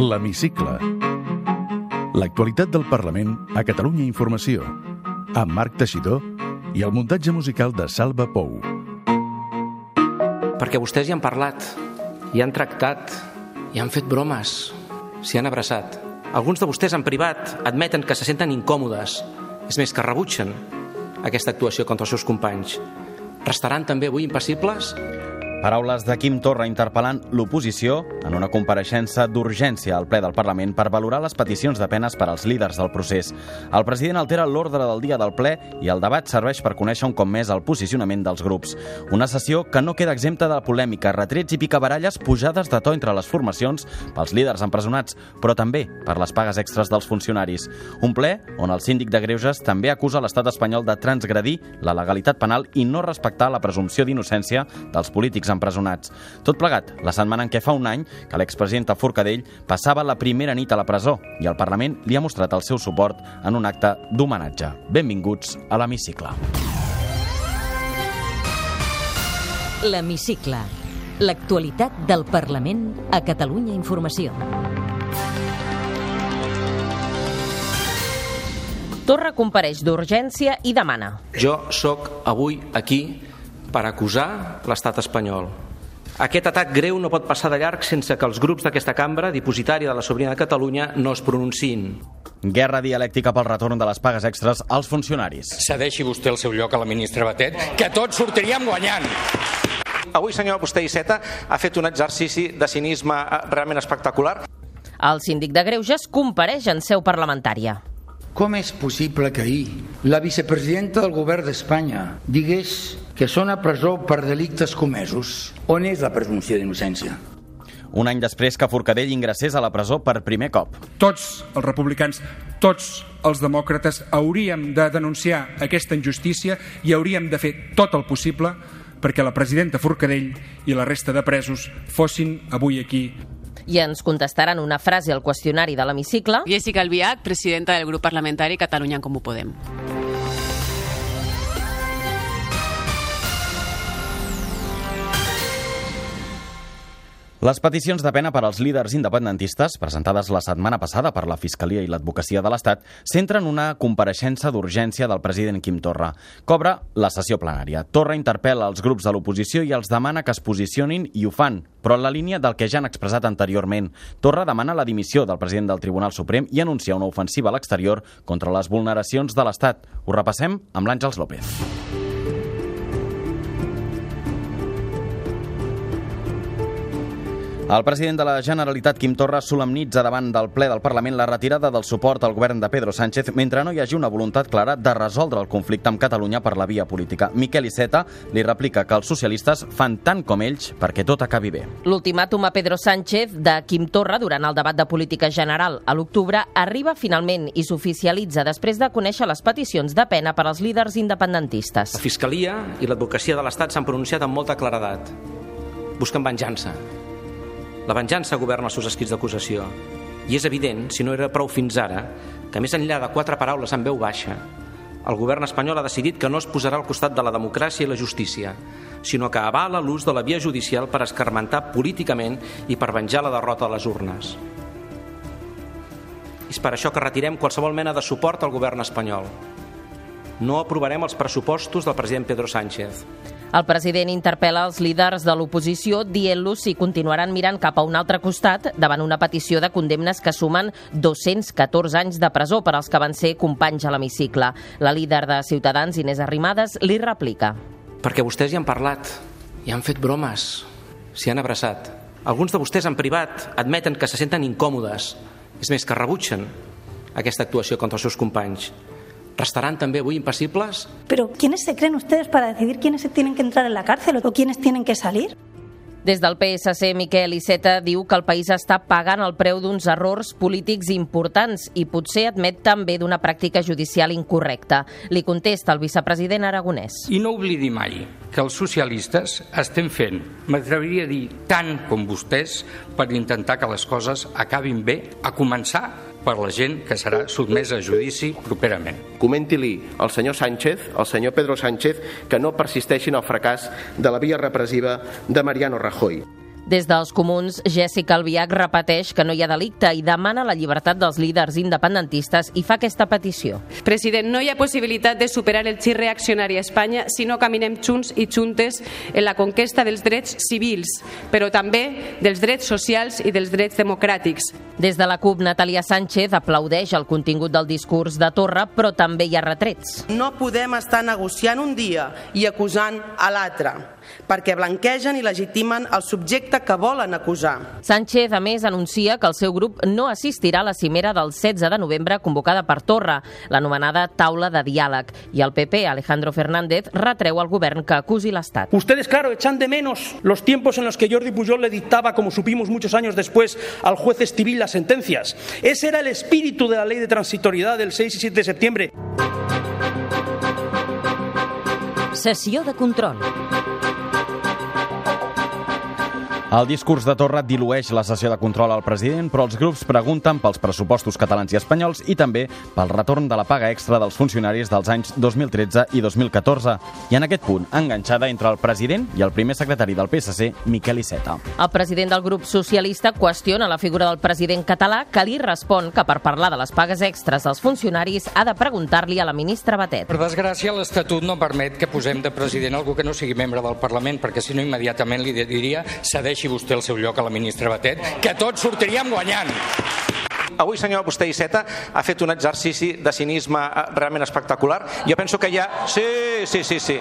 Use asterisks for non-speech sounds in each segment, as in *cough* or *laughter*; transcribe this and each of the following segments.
L'Hemicicle. L'actualitat del Parlament a Catalunya Informació. Amb Marc Teixidor i el muntatge musical de Salva Pou. Perquè vostès hi han parlat, hi han tractat, hi han fet bromes, s'hi han abraçat. Alguns de vostès en privat admeten que se senten incòmodes, és més, que rebutgen aquesta actuació contra els seus companys. Restaran també avui impassibles? Paraules de Quim Torra interpel·lant l'oposició en una compareixença d'urgència al ple del Parlament per valorar les peticions de penes per als líders del procés. El president altera l'ordre del dia del ple i el debat serveix per conèixer un cop més el posicionament dels grups. Una sessió que no queda exempta de polèmica, retrets i picabaralles pujades de to entre les formacions pels líders empresonats, però també per les pagues extres dels funcionaris. Un ple on el síndic de Greuges també acusa l'estat espanyol de transgredir la legalitat penal i no respectar la presumpció d'innocència dels polítics empresonats. Tot plegat, la setmana en què fa un any que l'expresidenta Forcadell passava la primera nit a la presó i el Parlament li ha mostrat el seu suport en un acte d'homenatge. Benvinguts a l'Hemicicle. L'Hemicicle. L'actualitat del Parlament a Catalunya Informació. Torra compareix d'urgència i demana. Jo sóc avui aquí per acusar l'estat espanyol. Aquest atac greu no pot passar de llarg sense que els grups d'aquesta cambra, dipositària de la sobirania de Catalunya, no es pronunciïn. Guerra dialèctica pel retorn de les pagues extres als funcionaris. Cedeixi vostè el seu lloc a la ministra Batet, que tots sortiríem guanyant. Avui, senyor vostè Iceta, ha fet un exercici de cinisme eh, realment espectacular. El síndic de Greuges compareix en seu parlamentària. Com és possible que ahir la vicepresidenta del govern d'Espanya digués que són a presó per delictes comesos? On és la presumpció d'innocència? Un any després que Forcadell ingressés a la presó per primer cop. Tots els republicans, tots els demòcrates hauríem de denunciar aquesta injustícia i hauríem de fer tot el possible perquè la presidenta Forcadell i la resta de presos fossin avui aquí i ens contestaran una frase al qüestionari de l'hemicicle. Jessica Albiach, presidenta del grup parlamentari Catalunya en Comú Podem. Les peticions de pena per als líders independentistes, presentades la setmana passada per la Fiscalia i l'Advocacia de l'Estat, centren una compareixença d'urgència del president Quim Torra. Cobra la sessió plenària. Torra interpel·la els grups de l'oposició i els demana que es posicionin i ho fan, però en la línia del que ja han expressat anteriorment. Torra demana la dimissió del president del Tribunal Suprem i anuncia una ofensiva a l'exterior contra les vulneracions de l'Estat. Ho repassem amb l'Àngels López. El president de la Generalitat, Quim Torra, solemnitza davant del ple del Parlament la retirada del suport al govern de Pedro Sánchez mentre no hi hagi una voluntat clara de resoldre el conflicte amb Catalunya per la via política. Miquel Iceta li replica que els socialistes fan tant com ells perquè tot acabi bé. L'ultimàtum a Pedro Sánchez de Quim Torra durant el debat de política general a l'octubre arriba finalment i s'oficialitza després de conèixer les peticions de pena per als líders independentistes. La Fiscalia i l'Advocacia de l'Estat s'han pronunciat amb molta claredat. Busquen venjança. La venjança governa els seus escrits d'acusació. I és evident, si no era prou fins ara, que més enllà de quatre paraules en veu baixa, el govern espanyol ha decidit que no es posarà al costat de la democràcia i la justícia, sinó que avala l'ús de la via judicial per escarmentar políticament i per venjar la derrota a les urnes. És per això que retirem qualsevol mena de suport al govern espanyol. No aprovarem els pressupostos del president Pedro Sánchez. El president interpel·la els líders de l'oposició dient-los si continuaran mirant cap a un altre costat davant una petició de condemnes que sumen 214 anys de presó per als que van ser companys a l'hemicicle. La líder de Ciutadans, Inés Arrimadas, li replica. Perquè vostès hi han parlat, hi han fet bromes, s'hi han abraçat. Alguns de vostès en privat admeten que se senten incòmodes, és més, que rebutgen aquesta actuació contra els seus companys. ¿Restarán también hoy impassibles? Pero ¿quiénes se creen ustedes para decidir quiénes tienen que entrar en la cárcel o quiénes tienen que salir? Des del PSC, Miquel Iceta diu que el país està pagant el preu d'uns errors polítics importants i potser admet també d'una pràctica judicial incorrecta. Li contesta el vicepresident aragonès. I no oblidi mai que els socialistes estem fent, m'atreviria a dir, tant com vostès, per intentar que les coses acabin bé, a començar per la gent que serà sotmesa a judici properament. Comenti-li al senyor Sánchez, al senyor Pedro Sánchez, que no persisteixin el fracàs de la via repressiva de Mariano Rajoy. Des dels comuns, Jessica Albiach repeteix que no hi ha delicte i demana la llibertat dels líders independentistes i fa aquesta petició. President, no hi ha possibilitat de superar el xir reaccionari a Espanya si no caminem junts i juntes en la conquesta dels drets civils, però també dels drets socials i dels drets democràtics. Des de la CUP, Natàlia Sánchez aplaudeix el contingut del discurs de Torra, però també hi ha retrets. No podem estar negociant un dia i acusant a l'altre perquè blanquegen i legitimen el subjecte que volen acusar. Sánchez, a més, anuncia que el seu grup no assistirà a la cimera del 16 de novembre convocada per Torra, l'anomenada taula de diàleg, i el PP, Alejandro Fernández, retreu al govern que acusi l'Estat. Ustedes, claro, echan de menos los tiempos en los que Jordi Pujol le dictaba, como supimos muchos años después, al juez civil las sentencias. Ese era el espíritu de la ley de transitoriedad del 6 y 7 de septiembre. Sessió de control. El discurs de Torra dilueix la sessió de control al president, però els grups pregunten pels pressupostos catalans i espanyols i també pel retorn de la paga extra dels funcionaris dels anys 2013 i 2014. I en aquest punt, enganxada entre el president i el primer secretari del PSC, Miquel Iceta. El president del grup socialista qüestiona la figura del president català que li respon que per parlar de les pagues extres dels funcionaris ha de preguntar-li a la ministra Batet. Per desgràcia, l'Estatut no permet que posem de president algú que no sigui membre del Parlament, perquè si no immediatament li diria cedeix deixi vostè el seu lloc a la ministra Batet, que tots sortiríem guanyant. Avui, senyor, vostè Iceta ha fet un exercici de cinisme eh, realment espectacular. Jo penso que ja... Sí, sí, sí, sí.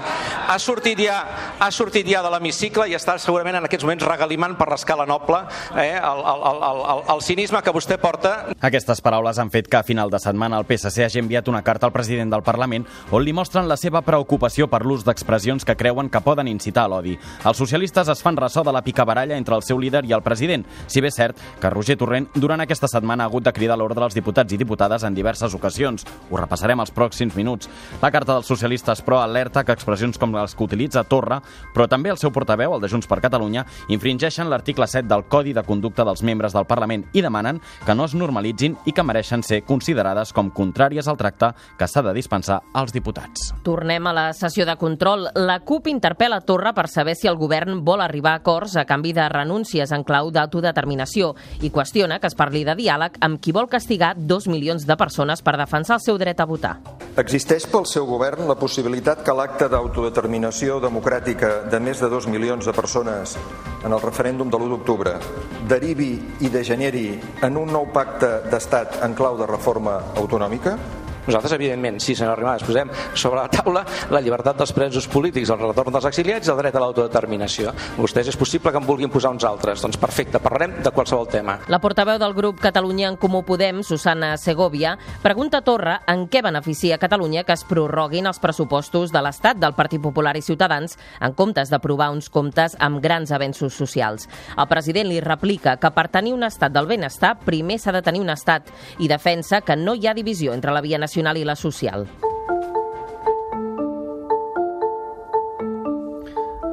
Ha sortit ja, ha sortit ja de l'hemicicle i està segurament en aquests moments regalimant per l'escala noble eh, el, el, el, el, el cinisme que vostè porta. Aquestes paraules han fet que a final de setmana el PSC hagi enviat una carta al president del Parlament on li mostren la seva preocupació per l'ús d'expressions que creuen que poden incitar a l'odi. Els socialistes es fan ressò de la picabaralla entre el seu líder i el president, si bé és cert que Roger Torrent durant aquesta setmana ha hagut de cridar l'ordre als diputats i diputades en diverses ocasions. Ho repassarem als pròxims minuts. La carta dels socialistes, però, alerta que expressions com les que utilitza Torra, però també el seu portaveu, el de Junts per Catalunya, infringeixen l'article 7 del Codi de Conducta dels membres del Parlament i demanen que no es normalitzin i que mereixen ser considerades com contràries al tracte que s'ha de dispensar als diputats. Tornem a la sessió de control. La CUP interpel·la Torra per saber si el govern vol arribar a acords a canvi de renúncies en clau d'autodeterminació i qüestiona que es parli de diàleg amb qui vol castigar dos milions de persones per defensar el seu dret a votar. Existeix pel seu govern la possibilitat que l'acte d'autodeterminació democràtica de més de dos milions de persones en el referèndum de l'1 d'octubre derivi i degeneri en un nou pacte d'estat en clau de reforma autonòmica? Nosaltres, evidentment, sí, senyora Arrimadas, posem sobre la taula la llibertat dels presos polítics, el retorn dels exiliats i el dret a l'autodeterminació. Vostès és possible que en vulguin posar uns altres. Doncs perfecte, parlarem de qualsevol tema. La portaveu del grup Catalunya en Comú Podem, Susana Segovia, pregunta a Torra en què beneficia Catalunya que es prorroguin els pressupostos de l'Estat del Partit Popular i Ciutadans en comptes d'aprovar uns comptes amb grans avenços socials. El president li replica que per tenir un estat del benestar primer s'ha de tenir un estat i defensa que no hi ha divisió entre la via nacional nacional i la social.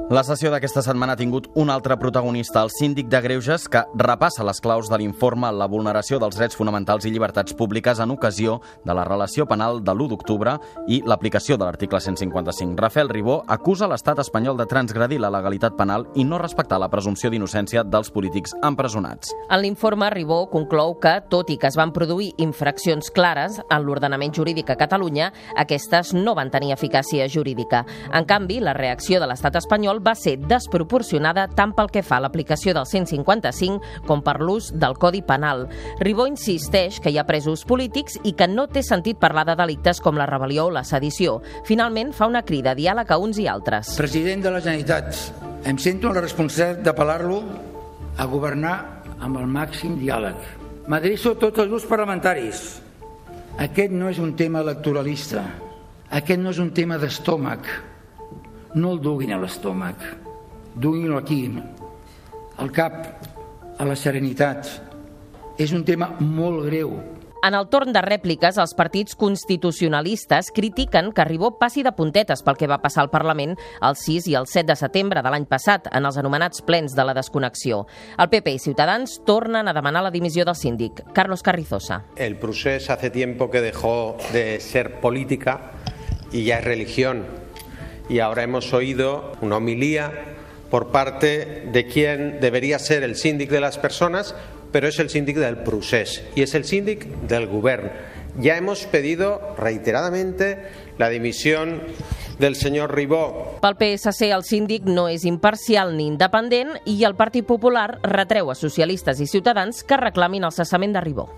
La sessió d'aquesta setmana ha tingut un altre protagonista, el síndic de Greuges, que repassa les claus de l'informe La vulneració dels drets fonamentals i llibertats públiques en ocasió de la relació penal de l'1 d'octubre i l'aplicació de l'article 155. Rafael Ribó acusa l'estat espanyol de transgredir la legalitat penal i no respectar la presumpció d'innocència dels polítics empresonats. En l'informe, Ribó conclou que, tot i que es van produir infraccions clares en l'ordenament jurídic a Catalunya, aquestes no van tenir eficàcia jurídica. En canvi, la reacció de l'estat espanyol espanyol va ser desproporcionada tant pel que fa a l'aplicació del 155 com per l'ús del Codi Penal. Ribó insisteix que hi ha presos polítics i que no té sentit parlar de delictes com la rebel·lió o la sedició. Finalment, fa una crida a diàleg a uns i altres. President de la Generalitat, em sento la responsabilitat d'apel·lar-lo a governar amb el màxim diàleg. M'adreço a tots els grups parlamentaris. Aquest no és un tema electoralista. Aquest no és un tema d'estómac no el duguin a l'estómac, duguin-lo aquí, al cap, a la serenitat. És un tema molt greu, en el torn de rèpliques, els partits constitucionalistes critiquen que Ribó passi de puntetes pel que va passar al Parlament el 6 i el 7 de setembre de l'any passat en els anomenats plens de la desconnexió. El PP i Ciutadans tornen a demanar la dimissió del síndic. Carlos Carrizosa. El procés hace tiempo que dejó de ser política y ya es religión y ahora hemos oído una homilía por parte de quien debería ser el síndic de las personas, pero es el síndic del procés y es el síndic del gobierno. Ya hemos pedido reiteradamente la dimisión del senyor Ribó. Pel PSC, el síndic no és imparcial ni independent i el Partit Popular retreu a socialistes i ciutadans que reclamin el cessament de Ribó.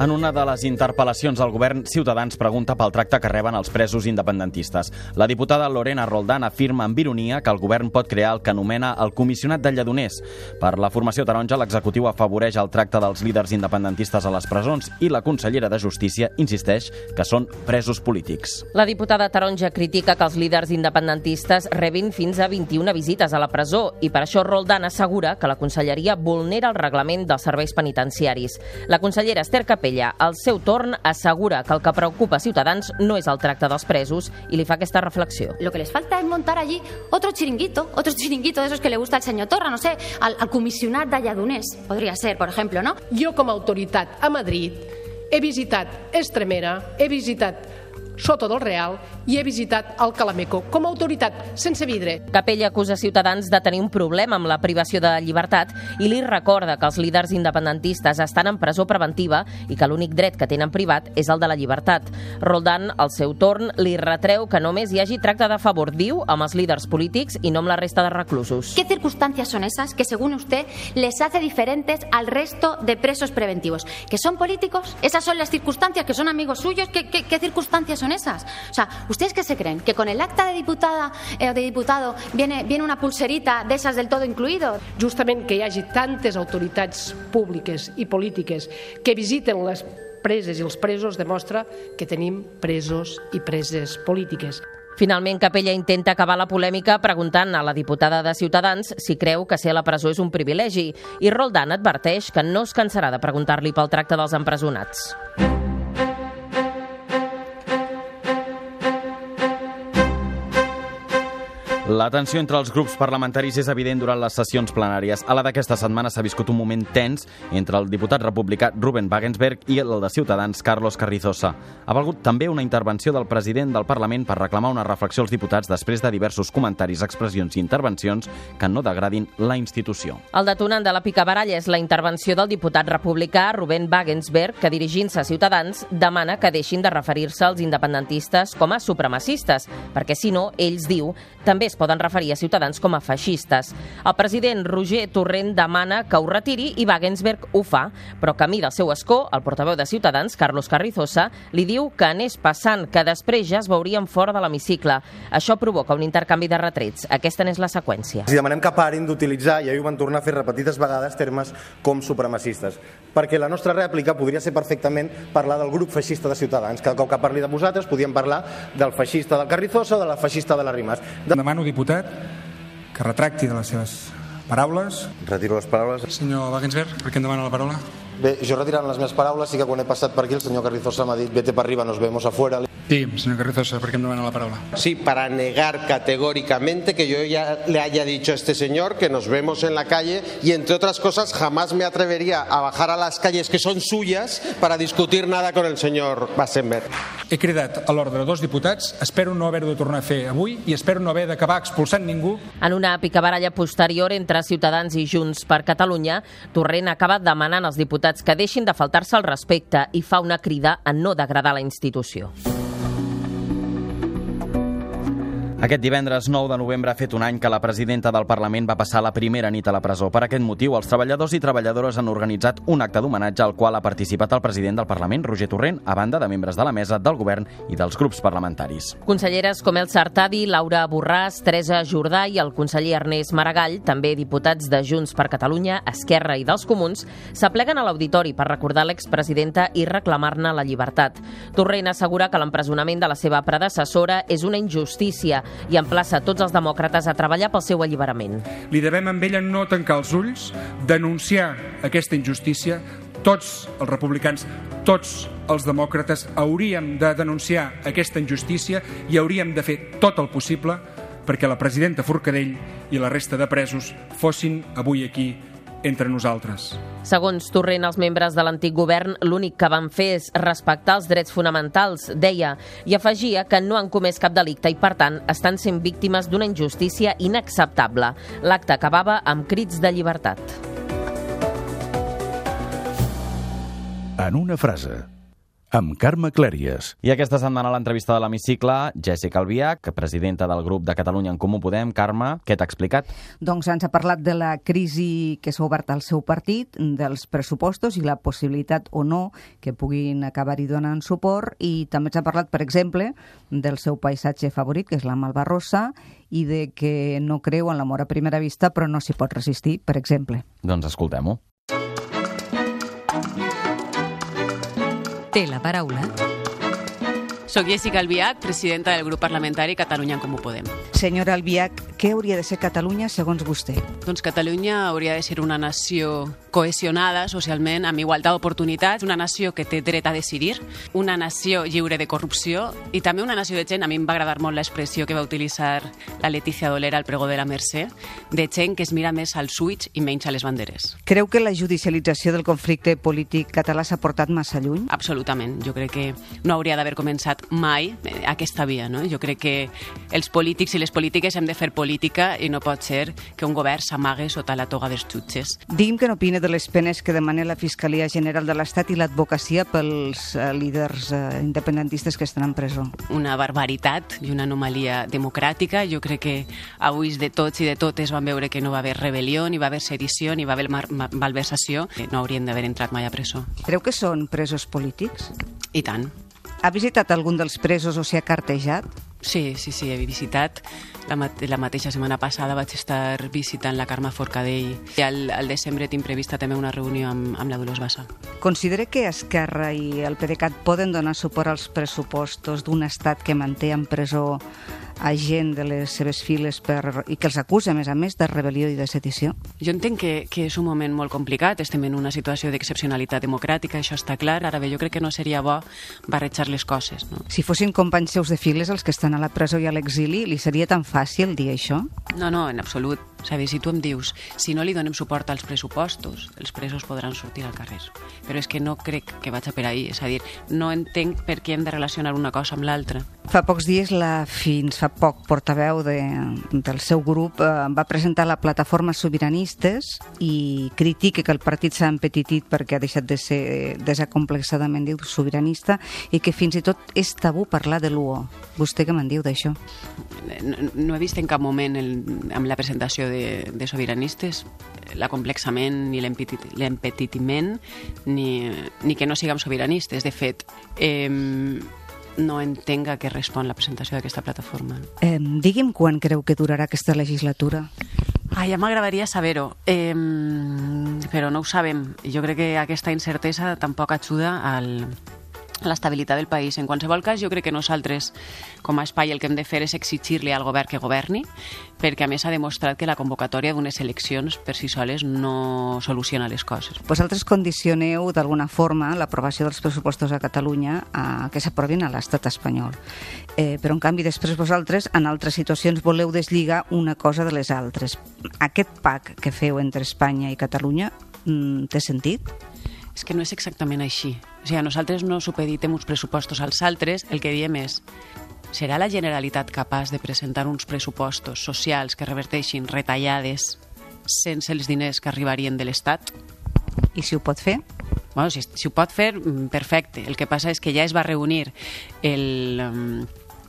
En una de les interpel·lacions al govern, Ciutadans pregunta pel tracte que reben els presos independentistes. La diputada Lorena Roldán afirma amb ironia que el govern pot crear el que anomena el comissionat de lladoners. Per la formació taronja, l'executiu afavoreix el tracte dels líders independentistes a les presons i la consellera de Justícia insisteix que són presos polítics. La diputada taronja critica que els líders independentistes rebin fins a 21 visites a la presó i per això Roldán assegura que la conselleria vulnera el reglament dels serveis penitenciaris. La consellera Esther Capella Capella, al seu torn, assegura que el que preocupa a Ciutadans no és el tracte dels presos i li fa aquesta reflexió. Lo que les falta es montar allí otro chiringuito, otro chiringuito de esos que le gusta al señor Torra, no sé, al, al comisionat de Lladoners, podria ser, por ejemplo, ¿no? Jo, com a autoritat a Madrid, he visitat Estremera, he visitat Soto del Real i he visitat el Calameco com a autoritat sense vidre. Capella acusa Ciutadans de tenir un problema amb la privació de llibertat i li recorda que els líders independentistes estan en presó preventiva i que l'únic dret que tenen privat és el de la llibertat. Roldán, al seu torn, li retreu que només hi hagi tracte de favor, diu, amb els líders polítics i no amb la resta de reclusos. ¿Qué circunstancias son esas que, según usted, les hace diferentes al resto de presos preventivos? ¿Que son políticos? ¿Esas son las circunstancias? ¿Que son amigos suyos? ¿Qué, qué, qué circunstancias son esas? O sea, ¿ustedes qué se creen? ¿Que con el acta de diputada eh, o de diputado viene, viene una pulserita de esas del todo incluido? Justament que hi hagi tantes autoritats públiques i polítiques que visiten les preses i els presos demostra que tenim presos i preses polítiques. Finalment, Capella intenta acabar la polèmica preguntant a la diputada de Ciutadans si creu que ser a la presó és un privilegi i Roldán adverteix que no es cansarà de preguntar-li pel tracte dels empresonats. La tensió entre els grups parlamentaris és evident durant les sessions plenàries. A la d'aquesta setmana s'ha viscut un moment tens entre el diputat republicà Ruben Wagensberg i el de Ciutadans Carlos Carrizosa. Ha valgut també una intervenció del president del Parlament per reclamar una reflexió als diputats després de diversos comentaris, expressions i intervencions que no degradin la institució. El detonant de la picabaralla és la intervenció del diputat republicà Ruben Wagensberg, que dirigint-se a Ciutadans demana que deixin de referir-se als independentistes com a supremacistes, perquè si no, ells diu, també es poden referir a Ciutadans com a feixistes. El president Roger Torrent demana que ho retiri i Wagensberg ho fa, però camí del seu escó, el portaveu de Ciutadans, Carlos Carrizosa, li diu que anés passant, que després ja es veurien fora de l'hemicicle. Això provoca un intercanvi de retrets. Aquesta n'és la seqüència. Si demanem que parin d'utilitzar, i ahir ho van tornar a fer repetides vegades, termes com supremacistes. Perquè la nostra rèplica podria ser perfectament parlar del grup feixista de Ciutadans. Cada cop que parli de vosaltres podíem parlar del feixista del Carrizosa o de la feixista de la Rimas. De... Demano, diputat, que retracti de les seves paraules. Retiro les paraules. Senyor Wagensberg, per què em demana la paraula? Bé, jo retirant les meves paraules, sí que quan he passat per aquí el senyor Carrizosa m'ha dit vete per arriba, nos vemos afuera. Sí, señor Carrizosa, ¿por qué me demana la palabra? Sí, para negar categóricamente que yo ya le haya dicho a este señor que nos vemos en la calle y, entre otras cosas, jamás me atrevería a bajar a las calles que son suyas para discutir nada con el señor Bassenberg. He cridat a l'ordre dos diputats, espero no haver-ho de tornar a fer avui i espero no haver d'acabar expulsant ningú. En una picabaralla posterior entre Ciutadans i Junts per Catalunya, Torrent acaba demanant als diputats que deixin de faltar-se al respecte i fa una crida a no degradar la institució. Aquest divendres 9 de novembre ha fet un any que la presidenta del Parlament va passar la primera nit a la presó. Per aquest motiu, els treballadors i treballadores han organitzat un acte d'homenatge al qual ha participat el president del Parlament, Roger Torrent, a banda de membres de la mesa, del govern i dels grups parlamentaris. Conselleres com El Sartadi, Laura Borràs, Teresa Jordà i el conseller Ernest Maragall, també diputats de Junts per Catalunya, Esquerra i dels Comuns, s'apleguen a l'auditori per recordar l'expresidenta i reclamar-ne la llibertat. Torrent assegura que l'empresonament de la seva predecessora és una injustícia i emplaça tots els demòcrates a treballar pel seu alliberament. Li devem amb ella no tancar els ulls, denunciar aquesta injustícia. Tots els republicans, tots els demòcrates hauríem de denunciar aquesta injustícia i hauríem de fer tot el possible perquè la presidenta Forcadell i la resta de presos fossin avui aquí entre nosaltres. Segons Torrent, els membres de l'antic govern l'únic que van fer és respectar els drets fonamentals, deia, i afegia que no han comès cap delicte i, per tant, estan sent víctimes d'una injustícia inacceptable. L'acte acabava amb crits de llibertat. En una frase, amb Carme Clèries. I aquesta setmana a l'entrevista de l'hemicicle, Jessica Albiach, presidenta del grup de Catalunya en Comú Podem. Carme, què t'ha explicat? Doncs ens ha parlat de la crisi que s'ha obert al seu partit, dels pressupostos i la possibilitat o no que puguin acabar-hi donant suport i també ens ha parlat, per exemple, del seu paisatge favorit, que és la Malvarrosa, i de que no creu en l'amor a primera vista però no s'hi pot resistir, per exemple. Doncs escoltem-ho. Té la paraula. Soc Jessica Albiach, presidenta del grup parlamentari Catalunya en Comú Podem. Senyora Albiach, què hauria de ser Catalunya segons vostè? Doncs Catalunya hauria de ser una nació cohesionada socialment, amb igualtat d'oportunitats, una nació que té dret a decidir, una nació lliure de corrupció i també una nació de gent, a mi em va agradar molt l'expressió que va utilitzar la Letícia Dolera al pregó de la Mercè, de gent que es mira més als ulls i menys a les banderes. Creu que la judicialització del conflicte polític català s'ha portat massa lluny? Absolutament. Jo crec que no hauria d'haver començat mai eh, aquesta via. No? Jo crec que els polítics i les polítiques hem de fer política i no pot ser que un govern s'amague sota la toga dels jutges. Digui'm que n'opina de les penes que demana la Fiscalia General de l'Estat i l'advocacia pels eh, líders eh, independentistes que estan en presó. Una barbaritat i una anomalia democràtica. Jo crec que avui de tots i de totes van veure que no va haver rebel·lió, ni va haver sedició, ni va haver malversació. No haurien d'haver entrat mai a presó. Creu que són presos polítics? I tant. Ha visitat algun dels presos o s'hi ha cartejat? Sí, sí, sí, he visitat. La, mate la mateixa setmana passada vaig estar visitant la Carme Forcadell i al, al desembre tinc prevista també una reunió amb, amb la Dolors Bassa. Considera que Esquerra i el PDeCAT poden donar suport als pressupostos d'un estat que manté en presó a gent de les seves files per, i que els acusa, a més a més, de rebel·lió i de sedició? Jo entenc que, que és un moment molt complicat, estem en una situació d'excepcionalitat democràtica, això està clar, ara bé, jo crec que no seria bo barrejar les coses. No? Si fossin companys seus de files els que estan a la presó i a l'exili, li seria tan fàcil dir això? No, no, en absolut. Saber, si tu em dius, si no li donem suport als pressupostos, els presos podran sortir al carrer. Però és que no crec que vaig a per ahir. És a dir, no entenc per què hem de relacionar una cosa amb l'altra. Fa pocs dies, la fins fa poc portaveu de, del seu grup eh, va presentar la plataforma Sobiranistes i critica que el partit s'ha empetitit perquè ha deixat de ser desacomplexadament, diu, sobiranista i que fins i tot és tabú parlar de l'UO. Vostè què me'n diu d'això? No, no he vist en cap moment el, amb la presentació de, de sobiranistes l'acomplexament ni l'empetitiment ni, ni que no siguem sobiranistes. De fet, eh, no entenc a què respon la presentació d'aquesta plataforma. Eh, digui'm quan creu que durarà aquesta legislatura. Ah, ja m'agradaria saber-ho, eh, però no ho sabem. Jo crec que aquesta incertesa tampoc ajuda al, l'estabilitat del país. En qualsevol cas, jo crec que nosaltres, com a espai, el que hem de fer és exigir-li al govern que governi, perquè a més ha demostrat que la convocatòria d'unes eleccions per si soles no soluciona les coses. Vosaltres condicioneu d'alguna forma l'aprovació dels pressupostos a Catalunya a que s'aprovin a l'estat espanyol. Eh, però, en canvi, després vosaltres, en altres situacions, voleu deslligar una cosa de les altres. Aquest pack que feu entre Espanya i Catalunya mm, té sentit? És que no és exactament així. O sigui, nosaltres no supeditem uns pressupostos als altres, el que diem és serà la Generalitat capaç de presentar uns pressupostos socials que reverteixin retallades sense els diners que arribarien de l'Estat? I si ho pot fer? Bueno, si, si ho pot fer, mm, perfecte. El que passa és que ja es va reunir el,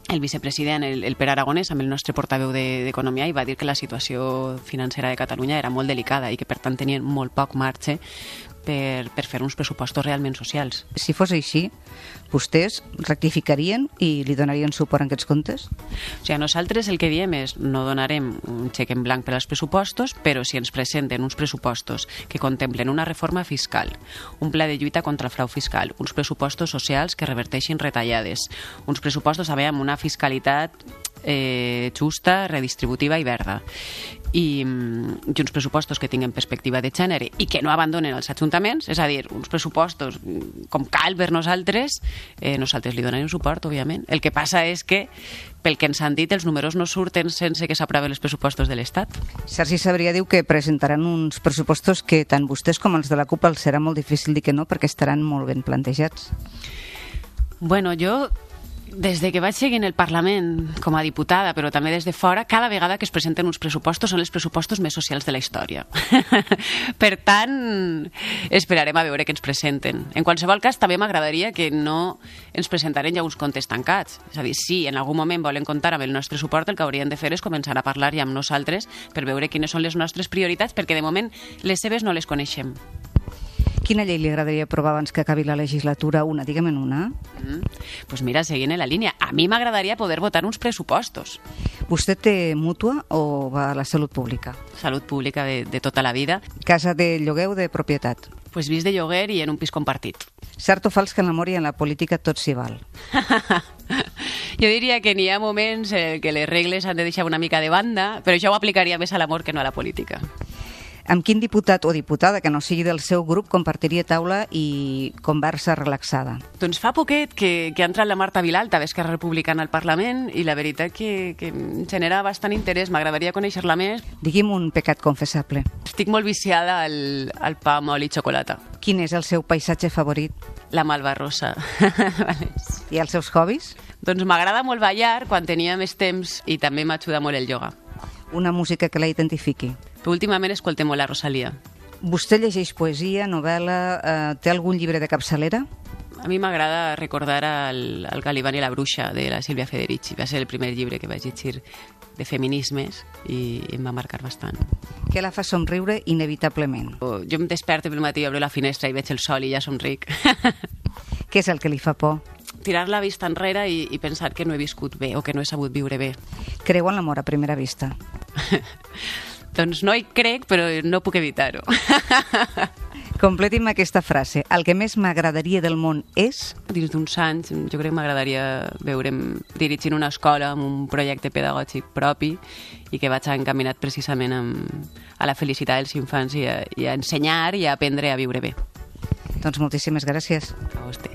el vicepresident, el, el Pere Aragonès, amb el nostre portaveu d'Economia, i va dir que la situació financera de Catalunya era molt delicada i que, per tant, tenien molt poc marge per, per fer uns pressupostos realment socials. Si fos així, vostès rectificarien i li donarien suport en aquests comptes? O sigui, nosaltres el que diem és no donarem un xec en blanc per als pressupostos, però si ens presenten uns pressupostos que contemplen una reforma fiscal, un pla de lluita contra el frau fiscal, uns pressupostos socials que reverteixin retallades, uns pressupostos també amb una fiscalitat eh, justa, redistributiva i verda i, mm, i uns pressupostos que tinguin perspectiva de gènere i que no abandonen els ajuntaments, és a dir, uns pressupostos mm, com cal per nosaltres, eh, nosaltres li donarem suport, òbviament. El que passa és que, pel que ens han dit, els números no surten sense que s'aproven els pressupostos de l'Estat. Sergi Sabria diu que presentaran uns pressupostos que tant vostès com els de la CUP els serà molt difícil dir que no perquè estaran molt ben plantejats. Bueno, jo des de que vaig seguir en el Parlament com a diputada, però també des de fora, cada vegada que es presenten uns pressupostos són els pressupostos més socials de la història. *laughs* per tant, esperarem a veure què ens presenten. En qualsevol cas, també m'agradaria que no ens presentaren ja uns comptes tancats. És a dir, si en algun moment volen comptar amb el nostre suport, el que haurien de fer és començar a parlar ja amb nosaltres per veure quines són les nostres prioritats, perquè de moment les seves no les coneixem. Quina llei li agradaria aprovar abans que acabi la legislatura? Una, digue'm en una. Mm. Pues mira, seguint en la línia, a mi m'agradaria poder votar uns pressupostos. Vostè té mútua o va a la salut pública? Salut pública de, de tota la vida. Casa de lloguer o de propietat? Pues vist de lloguer i en un pis compartit. Cert o fals que en l'amor i en la política tot s'hi val? *laughs* jo diria que n'hi ha moments en què les regles han de deixar una mica de banda, però jo ho aplicaria més a l'amor que no a la política. Amb quin diputat o diputada que no sigui del seu grup compartiria taula i conversa relaxada? Doncs fa poquet que, que ha entrat la Marta Vilalta d'Esquerra Republicana al Parlament i la veritat que, que genera bastant interès. M'agradaria conèixer-la més. Digui'm un pecat confessable. Estic molt viciada al, al pa amb oli i xocolata. Quin és el seu paisatge favorit? La Malva Rosa. *laughs* I els seus hobbies? Doncs m'agrada molt ballar quan tenia més temps i també m'ajuda molt el ioga. Una música que la identifiqui? Però últimament escoltem molt la Rosalia. Vostè llegeix poesia, novel·la, eh, té algun llibre de capçalera? A mi m'agrada recordar el, el Caliban i la bruixa de la Sílvia Federici. Va ser el primer llibre que vaig llegir de feminismes i em va marcar bastant. Què la fa somriure inevitablement? Jo em desperto pel matí, obro la finestra i veig el sol i ja somric. *laughs* Què és el que li fa por? Tirar la vista enrere i, i pensar que no he viscut bé o que no he sabut viure bé. Creu en l'amor a primera vista? *laughs* doncs no hi crec, però no puc evitar-ho. *laughs* Completi'm aquesta frase. El que més m'agradaria del món és... Dins d'uns anys, jo crec que m'agradaria veure'm dirigint una escola amb un projecte pedagògic propi i que vaig encaminat precisament amb, a la felicitat dels infants i a, i a ensenyar i a aprendre a viure bé. Doncs moltíssimes gràcies. A vostè.